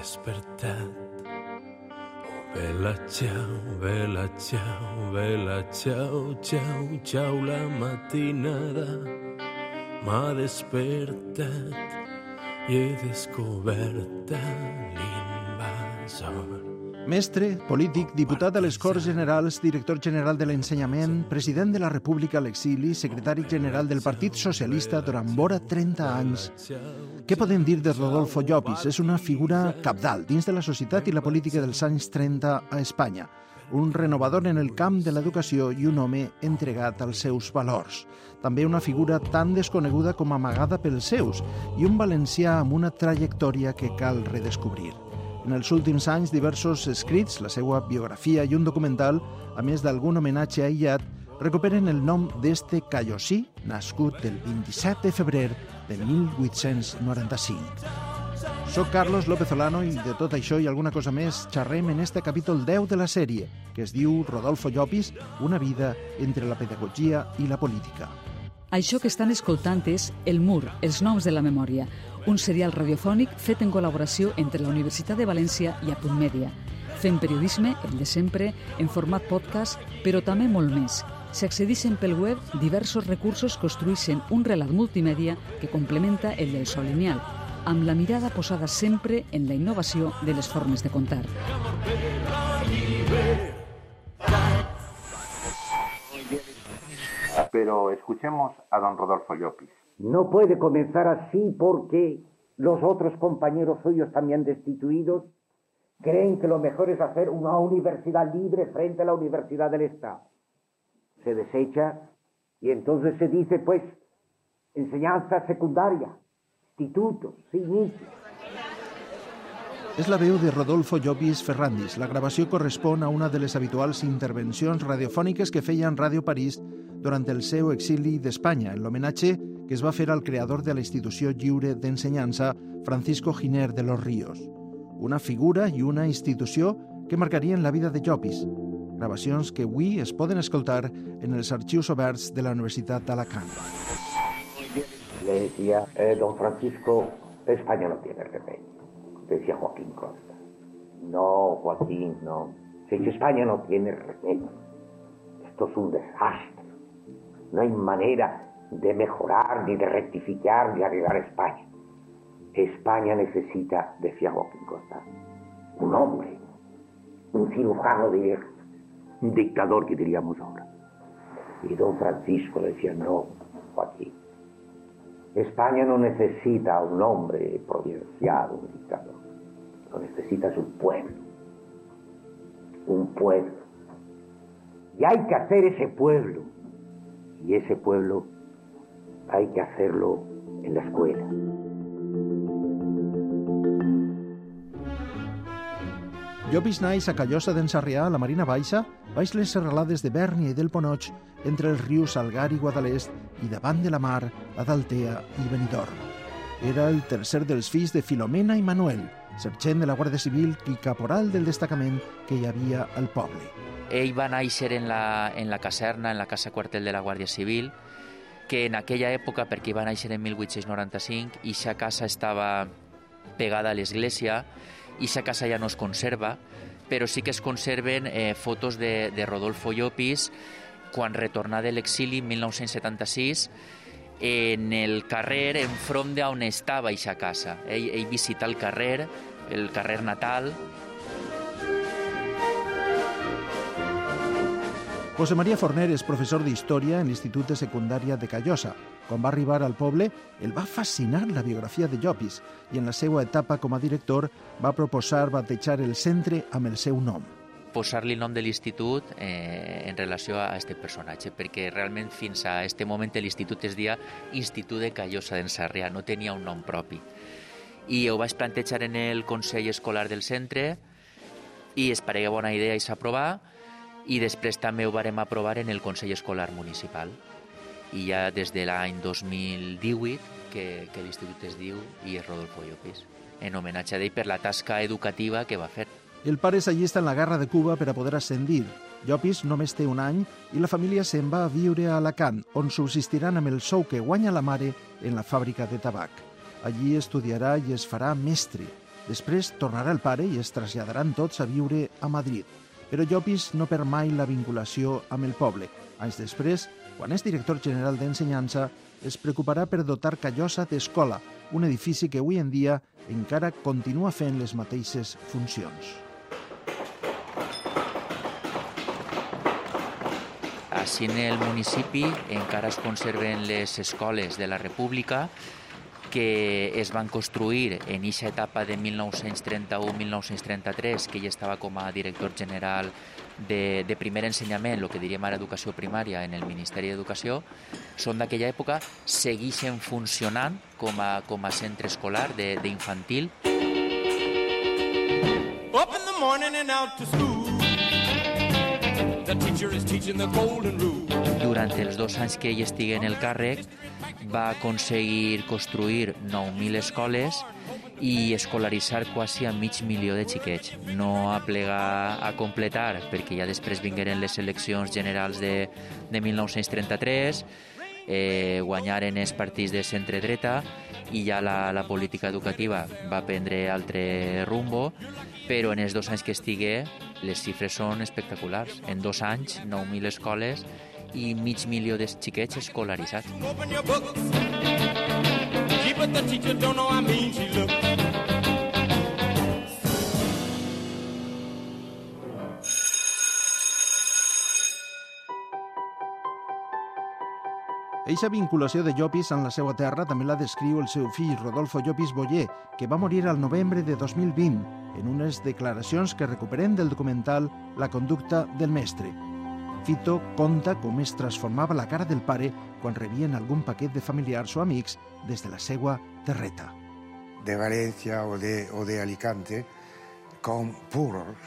despertat. Oh, vela, ciao, vela, ciao, vela, ciao, ciao, la matinada m'ha despertat i he descobert l'invasor. Mestre, polític, diputat a les Corts Generals, director general de l'Ensenyament, president de la República a l'exili, secretari general del Partit Socialista durant vora 30 anys. Què podem dir de Rodolfo Llopis? És una figura capdalt dins de la societat i la política dels anys 30 a Espanya un renovador en el camp de l'educació i un home entregat als seus valors. També una figura tan desconeguda com amagada pels seus i un valencià amb una trajectòria que cal redescobrir. En els últims anys, diversos escrits, la seva biografia i un documental, a més d'algun homenatge aïllat, recuperen el nom d'este callosí, nascut el 27 de febrer de 1895. Soc Carlos López Olano i de tot això i alguna cosa més xerrem en este capítol 10 de la sèrie, que es diu Rodolfo Llopis, una vida entre la pedagogia i la política. Això que estan escoltant és El Mur, els noms de la memòria, un serial radiofònic fet en col·laboració entre la Universitat de València i Apunt Mèdia. Fem periodisme, el de sempre, en format podcast, però també molt més. Si accedixen pel web, diversos recursos construeixen un relat multimèdia que complementa el del sol lineal, amb la mirada posada sempre en la innovació de les formes de contar. Pero escuchemos a don Rodolfo Llopis. No puede comenzar así porque los otros compañeros suyos también destituidos creen que lo mejor es hacer una universidad libre frente a la universidad del Estado. Se desecha y entonces se dice, pues, enseñanza secundaria, institutos, inicios. És la veu de Rodolfo Llopis Ferrandis. La gravació correspon a una de les habituals intervencions radiofòniques que feia en Ràdio París durant el seu exili d'Espanya, en l'homenatge que es va fer al creador de la institució lliure d'ensenyança, Francisco Giner de los Ríos. Una figura i una institució que marcarien la vida de Llopis. Gravacions que avui es poden escoltar en els arxius oberts de la Universitat d'Alacant. Le decía, eh, don Francisco, España no tiene remedio. Decía Joaquín Costa. No, Joaquín, no. Si España no tiene remedio. Esto es un desastre. No hay manera de mejorar, ni de rectificar, ni arreglar España. España necesita, decía Joaquín Costa, un hombre, un cirujano de un dictador que diríamos ahora. Y don Francisco decía, no, Joaquín, España no necesita un hombre provincial, un dictador, lo necesita es un pueblo, un pueblo. Y hay que hacer ese pueblo, y ese pueblo hay que hacerlo en la escuela. Llopis naix a Callosa d'en Sarrià, a la Marina Baixa, baix les serralades de Bèrnia i del Ponoig, entre els rius Algar i Guadalest i davant de la mar, a Daltea i Benidorm. Era el tercer dels fills de Filomena i Manuel, sergent de la Guàrdia Civil i caporal del destacament que hi havia al poble. Ell va néixer en la, en la caserna, en la casa quartel de la Guàrdia Civil, que en aquella època, perquè va néixer en 1895, i sa casa estava pegada a l'església, i sa casa ja no es conserva, però sí que es conserven eh, fotos de, de Rodolfo Llopis quan retornà de l'exili en 1976 en el carrer enfront d'on estava aquesta casa. Ell, ell visita el carrer, el carrer natal, José María Forner és professor d'Història en l'Institut de Secundària de Callosa. Quan va arribar al poble, el va fascinar la biografia de Llopis i en la seva etapa com a director va proposar batejar el centre amb el seu nom. posar-li el nom de l'institut eh, en relació a aquest personatge, perquè realment fins a aquest moment l'institut es dia Institut de Callosa d'en Sarrià, no tenia un nom propi. I ho vaig plantejar en el Consell Escolar del centre i es paregué bona idea i s'aprovar i després també ho varem aprovar en el Consell Escolar Municipal. I ja des de l'any 2018 que, que l'institut es diu i és Rodolfo Llopis, en homenatge a per la tasca educativa que va fer. El pare s'allista en la guerra de Cuba per a poder ascendir. Llopis només té un any i la família se'n va a viure a Alacant, on subsistiran amb el sou que guanya la mare en la fàbrica de tabac. Allí estudiarà i es farà mestre. Després tornarà el pare i es traslladaran tots a viure a Madrid. Però Llopis no perd mai la vinculació amb el poble. Anys després, quan és director general d'ensenyança, es preocuparà per dotar Callosa d'escola, un edifici que avui en dia encara continua fent les mateixes funcions. Així en el municipi encara es conserven les escoles de la República que es van construir en aquesta etapa de 1931-1933, que ella estava com a director general de, de primer ensenyament, el que diríem ara educació primària en el Ministeri d'Educació, són d'aquella època, segueixen funcionant com a, com a centre escolar d'infantil. Up in the morning and out to school durant els dos anys que ell estigui en el càrrec, va aconseguir construir 9.000 escoles i escolaritzar quasi a mig milió de xiquets. No a plegar a completar, perquè ja després vingueren les eleccions generals de, de 1933, eh, guanyaren els partits de centre-dreta i ja la, la política educativa va prendre altre rumbo, però en els dos anys que estigué les xifres són espectaculars. En dos anys, 9.000 escoles i mig milió de xiquets escolaritzats. Keep it, teacher don't know I mean she looks. Eixa vinculació de Llopis amb la seva terra també la descriu el seu fill Rodolfo Llopis Boyer, que va morir al novembre de 2020 en unes declaracions que recuperem del documental La conducta del mestre. Fito conta com es transformava la cara del pare quan rebien algun paquet de familiars o amics des de la seva terreta. De Valencia o de, o de Alicante, con puros,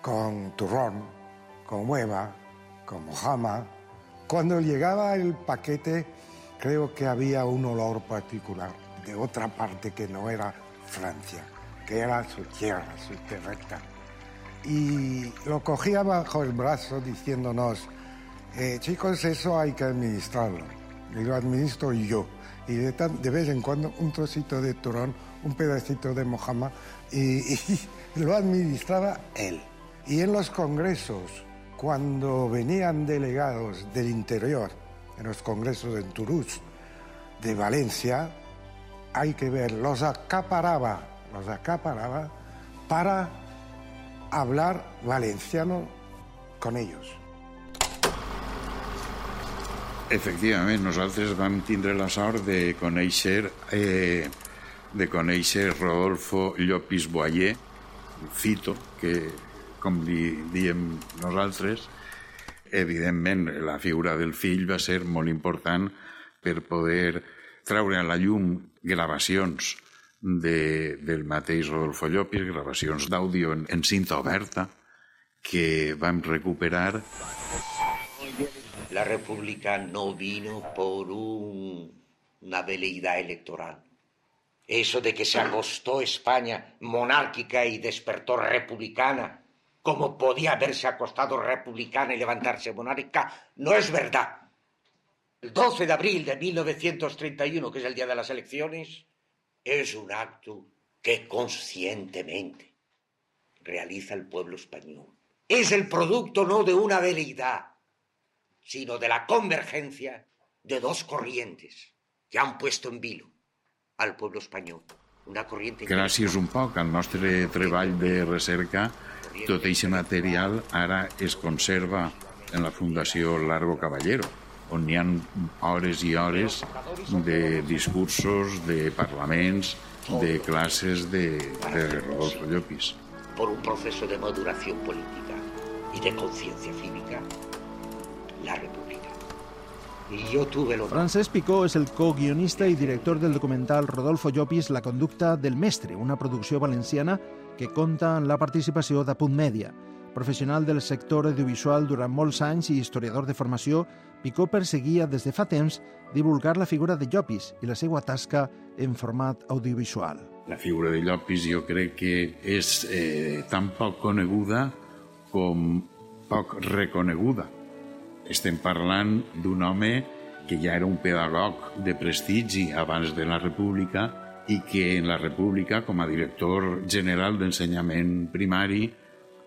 con turrón, con hueva, con mojama, Cuando llegaba el paquete, creo que había un olor particular de otra parte que no era Francia, que era su tierra, su tierra. Y lo cogía bajo el brazo diciéndonos, eh, chicos, eso hay que administrarlo. Y lo administro yo. Y de, tan, de, vez en cuando un trocito de turón, un pedacito de mojama, y, y lo administraba él. Y en los congresos, cuando venían delegados del interior, en los congresos en Toulouse, de Valencia, hay que ver, los acaparaba, los acaparaba para hablar valenciano con ellos. Efectivament, nosaltres vam tindre la de conèixer, eh, de conèixer Rodolfo Llopis Boyer, Fito, que com li diem nosaltres, evidentment la figura del fill va ser molt important per poder treure a la llum gravacions de, del mateix Rodolfo Llopis, gravacions d'àudio en, en cinta oberta, que vam recuperar. La República no vino por un, una veleidad electoral. Eso de que se agostó España monárquica y despertó republicana como podía haberse acostado republicana y levantarse monárquica, no es verdad. El 12 de abril de 1931, que es el día de las elecciones, es un acto que conscientemente realiza el pueblo español. Es el producto no de una veleidad, sino de la convergencia de dos corrientes que han puesto en vilo al pueblo espanyol. Una corriente... Gràcies un poc al nostre treball de recerca tot aquest material ara es conserva en la Fundació Largo Caballero, on hi ha hores i hores de discursos, de parlaments, de classes de, de Rodolfo Llopis. Por un proceso de maduración política y de conciencia cívica, la República. Y yo tuve lo... Francesc Picó és el co-guionista i director del documental Rodolfo Llopis La conducta del mestre, una producció valenciana que compta amb la participació d'Apunt Mèdia. Professional del sector audiovisual durant molts anys i historiador de formació, Picó perseguia des de fa temps divulgar la figura de Llopis i la seva tasca en format audiovisual. La figura de Llopis jo crec que és eh, tan poc coneguda com poc reconeguda. Estem parlant d'un home que ja era un pedagog de prestigi abans de la República i que en la República, com a director general d'ensenyament primari,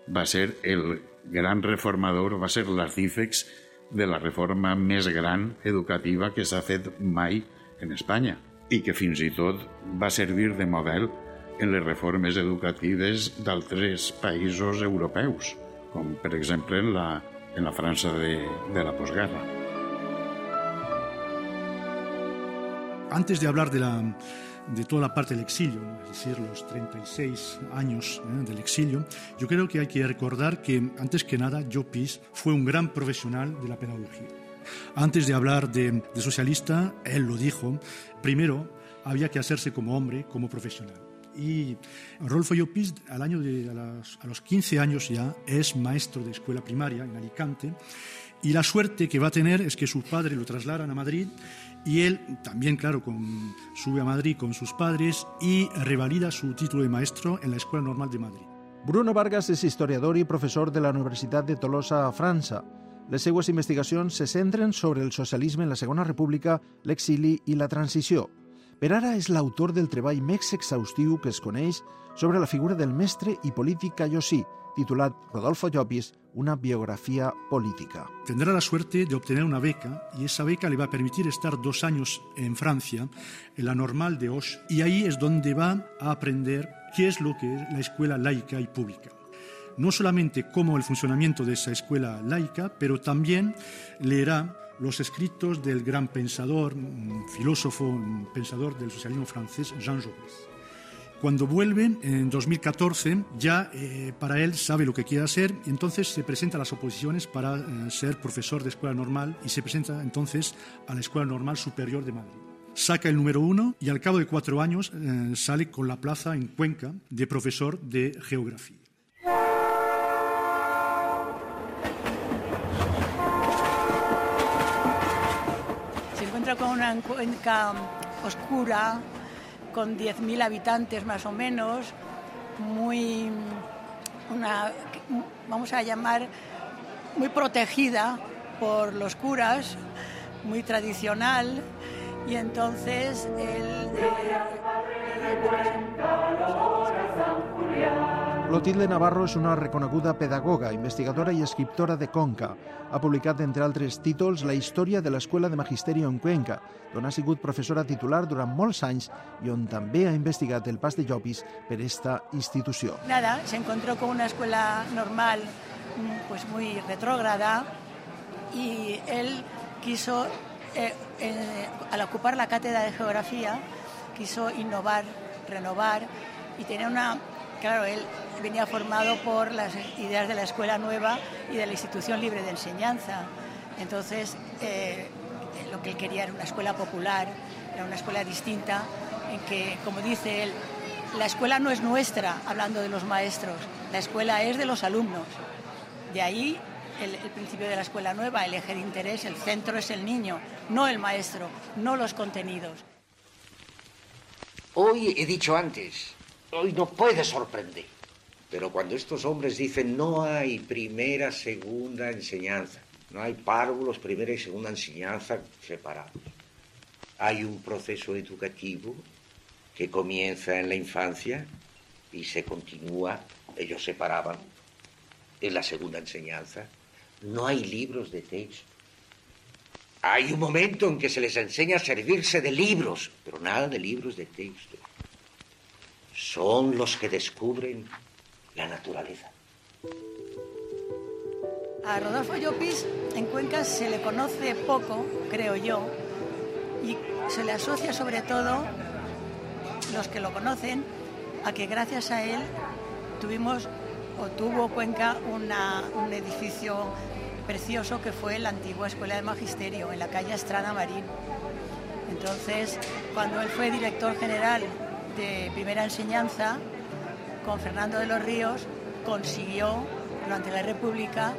va ser el gran reformador, va ser l'artífex de la reforma més gran educativa que s'ha fet mai en Espanya i que fins i tot va servir de model en les reformes educatives d'altres països europeus, com per exemple la, en la França de, de la postguerra. Antes de hablar de la, de toda la parte del exilio, es decir, los 36 años ¿eh? del exilio, yo creo que hay que recordar que, antes que nada, Llopis fue un gran profesional de la pedagogía. Antes de hablar de, de socialista, él lo dijo, primero había que hacerse como hombre, como profesional. Y Rolfo Llopis, al año a, los 15 años ya, es maestro de escuela primaria en Alicante y la suerte que va a tener es que sus padres lo trasladan a Madrid y él también, claro, sube a Madrid con sus padres y revalida su título de maestro en la Escuela Normal de Madrid. Bruno Vargas és historiador i professor de la Universitat de Tolosa a França. Les seues investigacions se centren sobre el socialisme en la Segona República, l'exili i la transició. Per ara és l'autor del treball més exhaustiu que es coneix sobre la figura del mestre i polític callosí, titulat Rodolfo Llopis, una biografía política. Tendrá la suerte de obtener una beca y esa beca le va a permitir estar dos años en Francia, en la normal de Auch, y ahí es donde va a aprender qué es lo que es la escuela laica y pública. No solamente cómo el funcionamiento de esa escuela laica, pero también leerá los escritos del gran pensador, filósofo, pensador del socialismo francés, Jean Jaurès. Cuando vuelve, en 2014, ya eh, para él sabe lo que quiere hacer y entonces se presenta a las oposiciones para eh, ser profesor de escuela normal y se presenta entonces a la Escuela Normal Superior de Madrid. Saca el número uno y al cabo de cuatro años eh, sale con la plaza en Cuenca de profesor de geografía. Se encuentra con cuenca oscura, con 10.000 habitantes más o menos, muy, una, vamos a llamar, muy protegida por los curas, muy tradicional, y entonces el, Clotilde Navarro és una reconeguda pedagoga, investigadora i escriptora de Conca. Ha publicat, entre altres títols, la història de l'Escola de Magisteri en Cuenca, d'on ha sigut professora titular durant molts anys i on també ha investigat el pas de Llopis per esta institució. Nada, se encontró con una escuela normal pues muy retrógrada y él quiso, eh, eh, al ocupar la cátedra de geografía, quiso innovar, renovar y tenía una, claro, él venía formado por las ideas de la escuela nueva y de la institución libre de enseñanza. Entonces, eh, lo que él quería era una escuela popular, era una escuela distinta, en que, como dice él, la escuela no es nuestra, hablando de los maestros, la escuela es de los alumnos. De ahí el, el, principio de la escuela nueva, el eje de interés, el centro es el niño, no el maestro, no los contenidos. Hoy he dicho antes, hoy no puede sorprender. Pero cuando estos hombres dicen no hay primera, segunda enseñanza, no hay párvulos, primera y segunda enseñanza separados. Hay un proceso educativo que comienza en la infancia y se continúa, ellos separaban, en la segunda enseñanza. No hay libros de texto. Hay un momento en que se les enseña a servirse de libros, pero nada de libros de texto. Son los que descubren la naturaleza. A Rodolfo Llopis en Cuenca se le conoce poco, creo yo, y se le asocia sobre todo, los que lo conocen, a que gracias a él tuvimos o tuvo Cuenca una, un edificio precioso que fue la antigua Escuela de Magisterio en la calle Estrada Marín. Entonces, cuando él fue director general de primera enseñanza, con Fernando de los Ríos, consiguió durante la República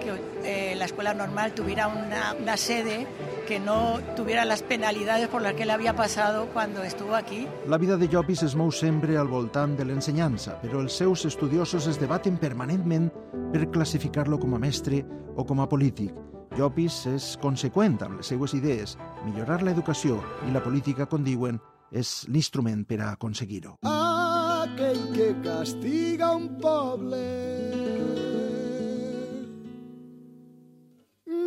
que eh, la escuela normal tuviera una, una, sede que no tuviera las penalidades por las que él había pasado cuando estuvo aquí. La vida de Llopis es mou sempre al voltant de l'ensenyança, però els seus estudiosos es debaten permanentment per classificar-lo com a mestre o com a polític. Llopis és conseqüent amb les seues idees, millorar l'educació i la política, com diuen, és l'instrument per a aconseguir-ho. Aquell que castiga un poble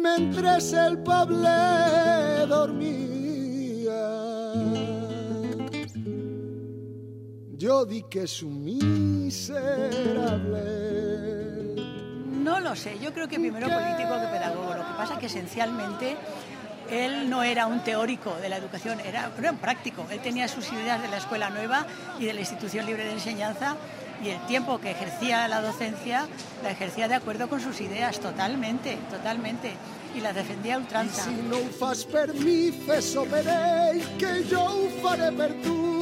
mentre el poble dormia. Yo di que es un miserable. No lo sé, yo creo que primero político que pedagogo. Lo que pasa es que esencialmente él no era un teórico de la educación, era, un práctico. Él tenía sus ideas de la escuela nueva y de la institución libre de enseñanza y el tiempo que ejercía la docencia la ejercía de acuerdo con sus ideas, totalmente, totalmente. Y las defendía a ultranza. Si no que faré per.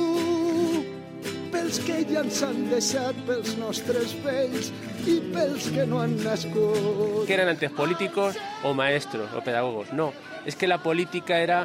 Pels que ja ens han deixat, pels nostres vells i pels que no han nascut. Que eran antes políticos o maestros o pedagogos. No, es que la política era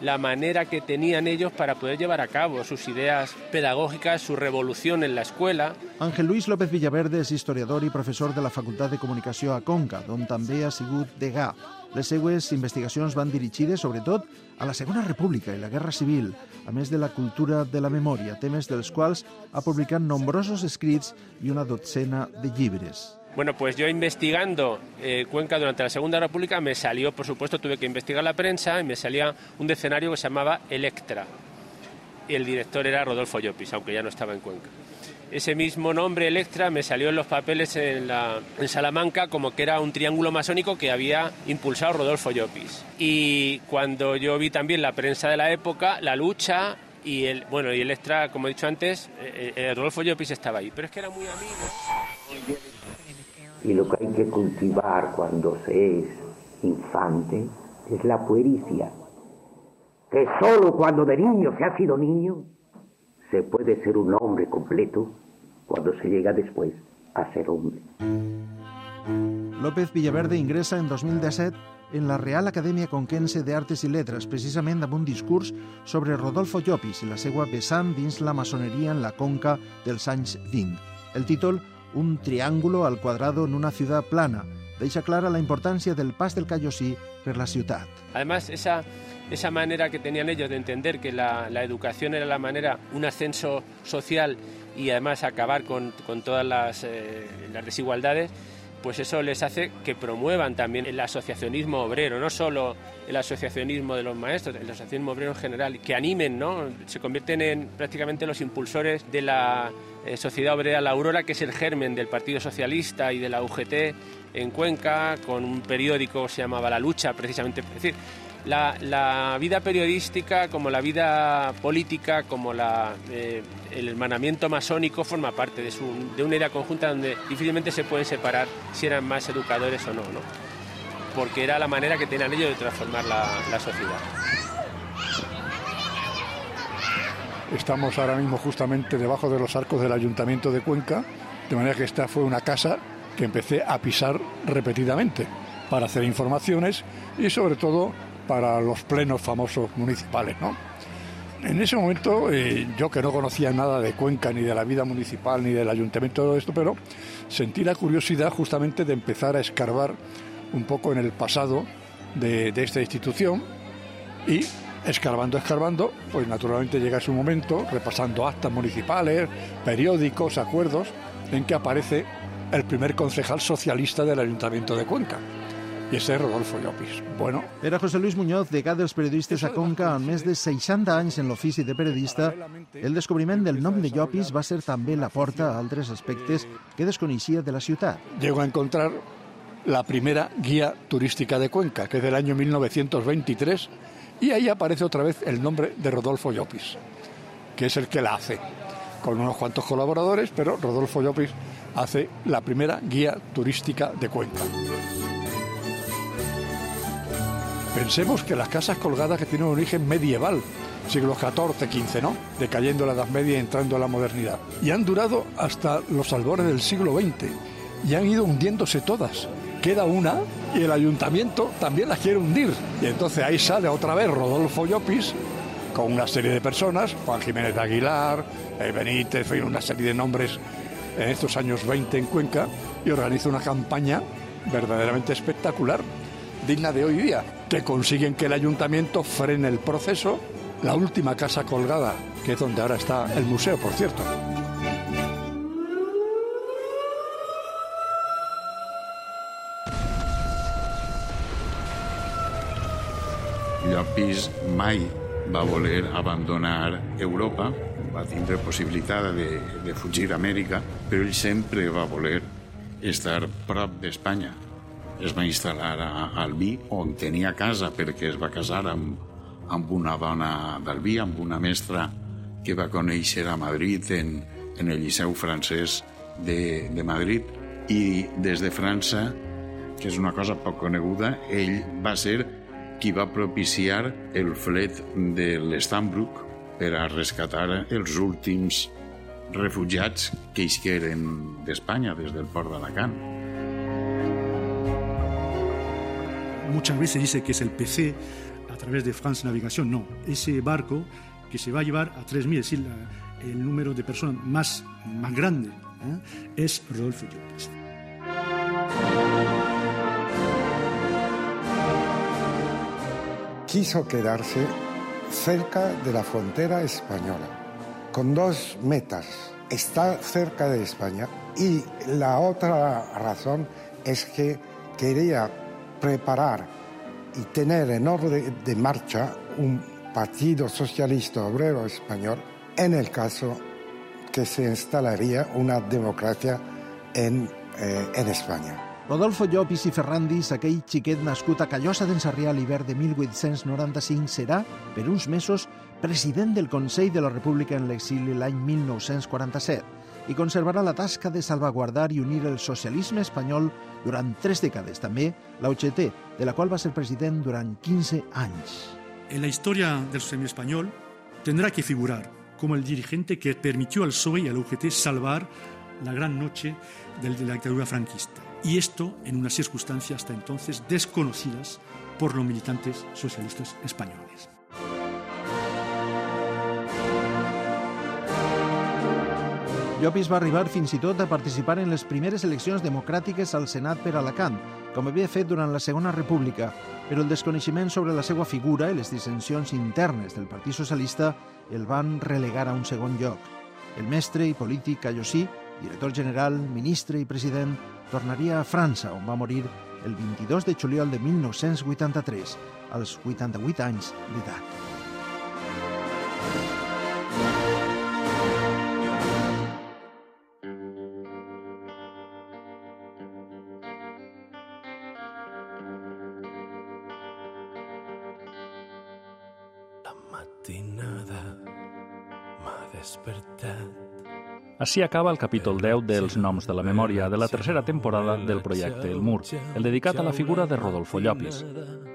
la manera que tenían ellos para poder llevar a cabo sus ideas pedagógicas, su revolución en la escuela. Ángel Luis López Villaverde és historiador i professor de la Facultat de Comunicació a Conca, d'on també ha sigut degà. Les seues investigacions van dirigides, sobretot, a la Segona República i la Guerra Civil, a més de la cultura de la memòria, temes dels quals ha publicat nombrosos escrits i una dotzena de llibres. Bueno, pues yo investigando eh, Cuenca durante la Segunda República me salió, por supuesto, tuve que investigar la prensa y me salía un diccionario que se llamaba Electra. Y el director era Rodolfo Llopis, aunque ya no estaba en Cuenca. Ese mismo nombre, Electra, me salió en los papeles en Salamanca como que era un triángulo masónico que había impulsado Rodolfo Llopis. Y cuando yo vi también la prensa de la época, la lucha y el bueno y Electra, como he dicho antes, eh, eh, Rodolfo Llopis estaba ahí. Pero es que era muy amigo. Y lo que hay que cultivar cuando se es infante es la puericia. Que solo cuando de niño se ha sido niño se puede ser un hombre completo cuando se llega después a ser hombre. López Villaverde ingressa en 2017 en la Real Acadèmia Conquense d'Artes i Letres, precisament amb un discurs sobre Rodolfo Llopis i la seva vessant dins la maçoneria en la conca dels anys 20. El títol un triángulo al cuadrado en una ciudad plana. Deixa clara la importancia del pas del Callosí per la ciutat. Además, esa, esa manera que tenían ellos de entender que la, la educación era la manera, un ascenso social y además acabar con, con todas las, eh, las desigualdades, pues eso les hace que promuevan también el asociacionismo obrero, no solo el asociacionismo de los maestros, el asociacionismo obrero en general, que animen, ¿no? Se convierten en prácticamente los impulsores de la eh, Sociedad Obrera La Aurora, que es el germen del Partido Socialista y de la UGT en Cuenca, con un periódico que se llamaba La Lucha, precisamente. Decir, la, vida periodística, como la vida política, como eh, el hermanamiento masónico, forma parte de, su, de una idea conjunta donde difícilmente se pueden separar si eran más educadores o no, ¿no? porque era la manera que tenían ellos de transformar la, la sociedad. Estamos ahora mismo justamente debajo de los arcos del Ayuntamiento de Cuenca, de manera que esta fue una casa que empecé a pisar repetidamente para hacer informaciones y sobre todo para los plenos famosos municipales. ¿no? En ese momento eh, yo que no conocía nada de Cuenca, ni de la vida municipal, ni del ayuntamiento, todo esto, pero sentí la curiosidad justamente de empezar a escarbar un poco en el pasado de, de esta institución y escarbando, escarbando, pues naturalmente llega su momento, repasando actas municipales, periódicos, acuerdos, en que aparece el primer concejal socialista del Ayuntamiento de Cuenca. I ese és Rodolfo Llopis. Bueno. Era José Luis Muñoz, degà dels periodistes a Conca, amb més de 60 anys en l'ofici de periodista. El descobriment del nom de Llopis va ser també la porta a altres aspectes que desconeixia de la ciutat. Llego a encontrar la primera guía turística de Cuenca, que es del año 1923, y ahí aparece otra vez el nombre de Rodolfo Llopis, que es el que la hace, con unos cuantos colaboradores, pero Rodolfo Llopis hace la primera guía turística de Cuenca. Pensemos que las casas colgadas que tienen un origen medieval, siglos XIV, XV, ¿no? Decayendo la Edad Media y entrando a la modernidad. Y han durado hasta los albores del siglo XX y han ido hundiéndose todas. Queda una y el ayuntamiento también las quiere hundir. Y entonces ahí sale otra vez Rodolfo Llopis con una serie de personas, Juan Jiménez de Aguilar, eh, Benítez, una serie de nombres en estos años 20 en Cuenca y organiza una campaña verdaderamente espectacular, digna de hoy día, que consiguen que el ayuntamiento frene el proceso la última casa colgada, que es donde ahora está el museo, por cierto. Llopis mai va voler abandonar Europa, va tindre possibilitat de, de fugir a Amèrica, però ell sempre va voler estar prop d'Espanya. Es va instal·lar a Albí, on tenia casa perquè es va casar amb, amb una dona d'Albí, amb una mestra que va conèixer a Madrid en, en el Liceu francès de, de Madrid i des de França, que és una cosa poc coneguda, ell va ser qui va propiciar el flet de l'Estambrook per a rescatar els últims refugiats que isqueren d'Espanya des del port d'Alacant. Muchas veces dice que es el PC a través de France Navigación. No, ese barco que se va a llevar a 3.000, es decir, la, el número de personas más, más grande, ¿eh? es Rodolfo Llopis. quiso quedarse cerca de la frontera española, con dos metas. Estar cerca de España y la otra razón es que quería preparar y tener en orden de marcha un partido socialista obrero español en el caso que se instalaría una democracia en, eh, en España. Rodolfo Llopis i Ferrandis, aquell xiquet nascut a Callosa d'en Sarrià l'hivern de 1895, serà, per uns mesos, president del Consell de la República en l'exili l'any 1947 i conservarà la tasca de salvaguardar i unir el socialisme espanyol durant tres dècades. També la UGT, de la qual va ser president durant 15 anys. En la historia del socialismo español tendrá que figurar como el dirigente que permitió al PSOE y al UGT salvar la gran noche de la dictadura franquista. Y esto en unas circunstancias hasta entonces desconocidas por los militantes socialistas españoles. Llopis va arribar fins i tot a participar en les primeres eleccions democràtiques al Senat per Alacant, com havia fet durant la Segona República, però el desconeixement sobre la seva figura i les dissensions internes del Partit Socialista el van relegar a un segon lloc. El mestre i polític Callosí, director general, ministre i president, tornaria a França, on va morir el 22 de juliol de 1983, als 88 anys d'edat. Així acaba el capítol 10 dels Noms de la Memòria de la tercera temporada del projecte El Mur, el dedicat a la figura de Rodolfo Llopis.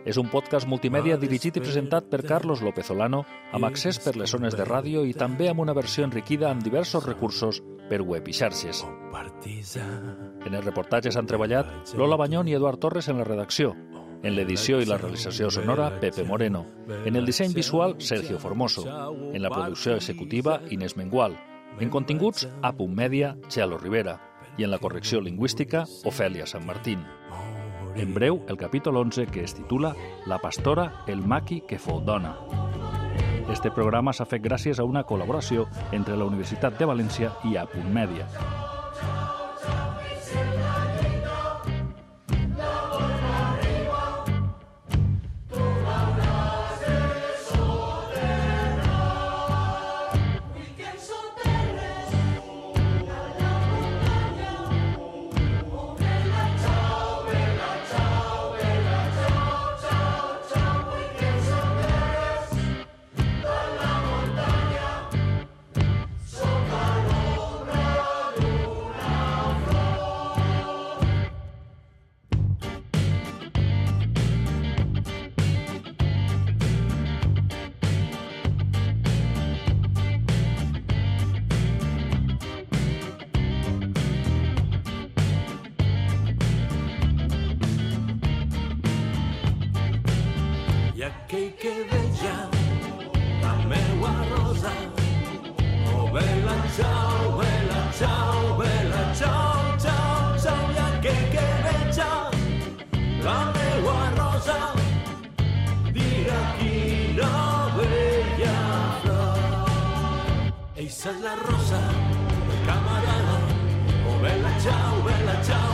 És un podcast multimèdia dirigit i presentat per Carlos López Olano, amb accés per les zones de ràdio i també amb una versió enriquida amb diversos recursos per web i xarxes. En els reportatges han treballat Lola Banyón i Eduard Torres en la redacció, en l'edició i la realització sonora, Pepe Moreno. En el disseny visual, Sergio Formoso. En la producció executiva, Inés Mengual. En continguts, a Punt Mèdia, Xelo Rivera. I en la correcció lingüística, Ofèlia Sant Martín. En breu, el capítol 11, que es titula La pastora, el maqui que fou dona. Este programa s'ha fet gràcies a una col·laboració entre la Universitat de València i a Punt que hi la meua rosa. Oh, vela, ciao, vela, ciao, vela, ciao, ciao, ciao, ja que hi la meua rosa. Dirà quina bella flor. Eixa la rosa, camarada. Oh, vela, ciao, vela, ciao,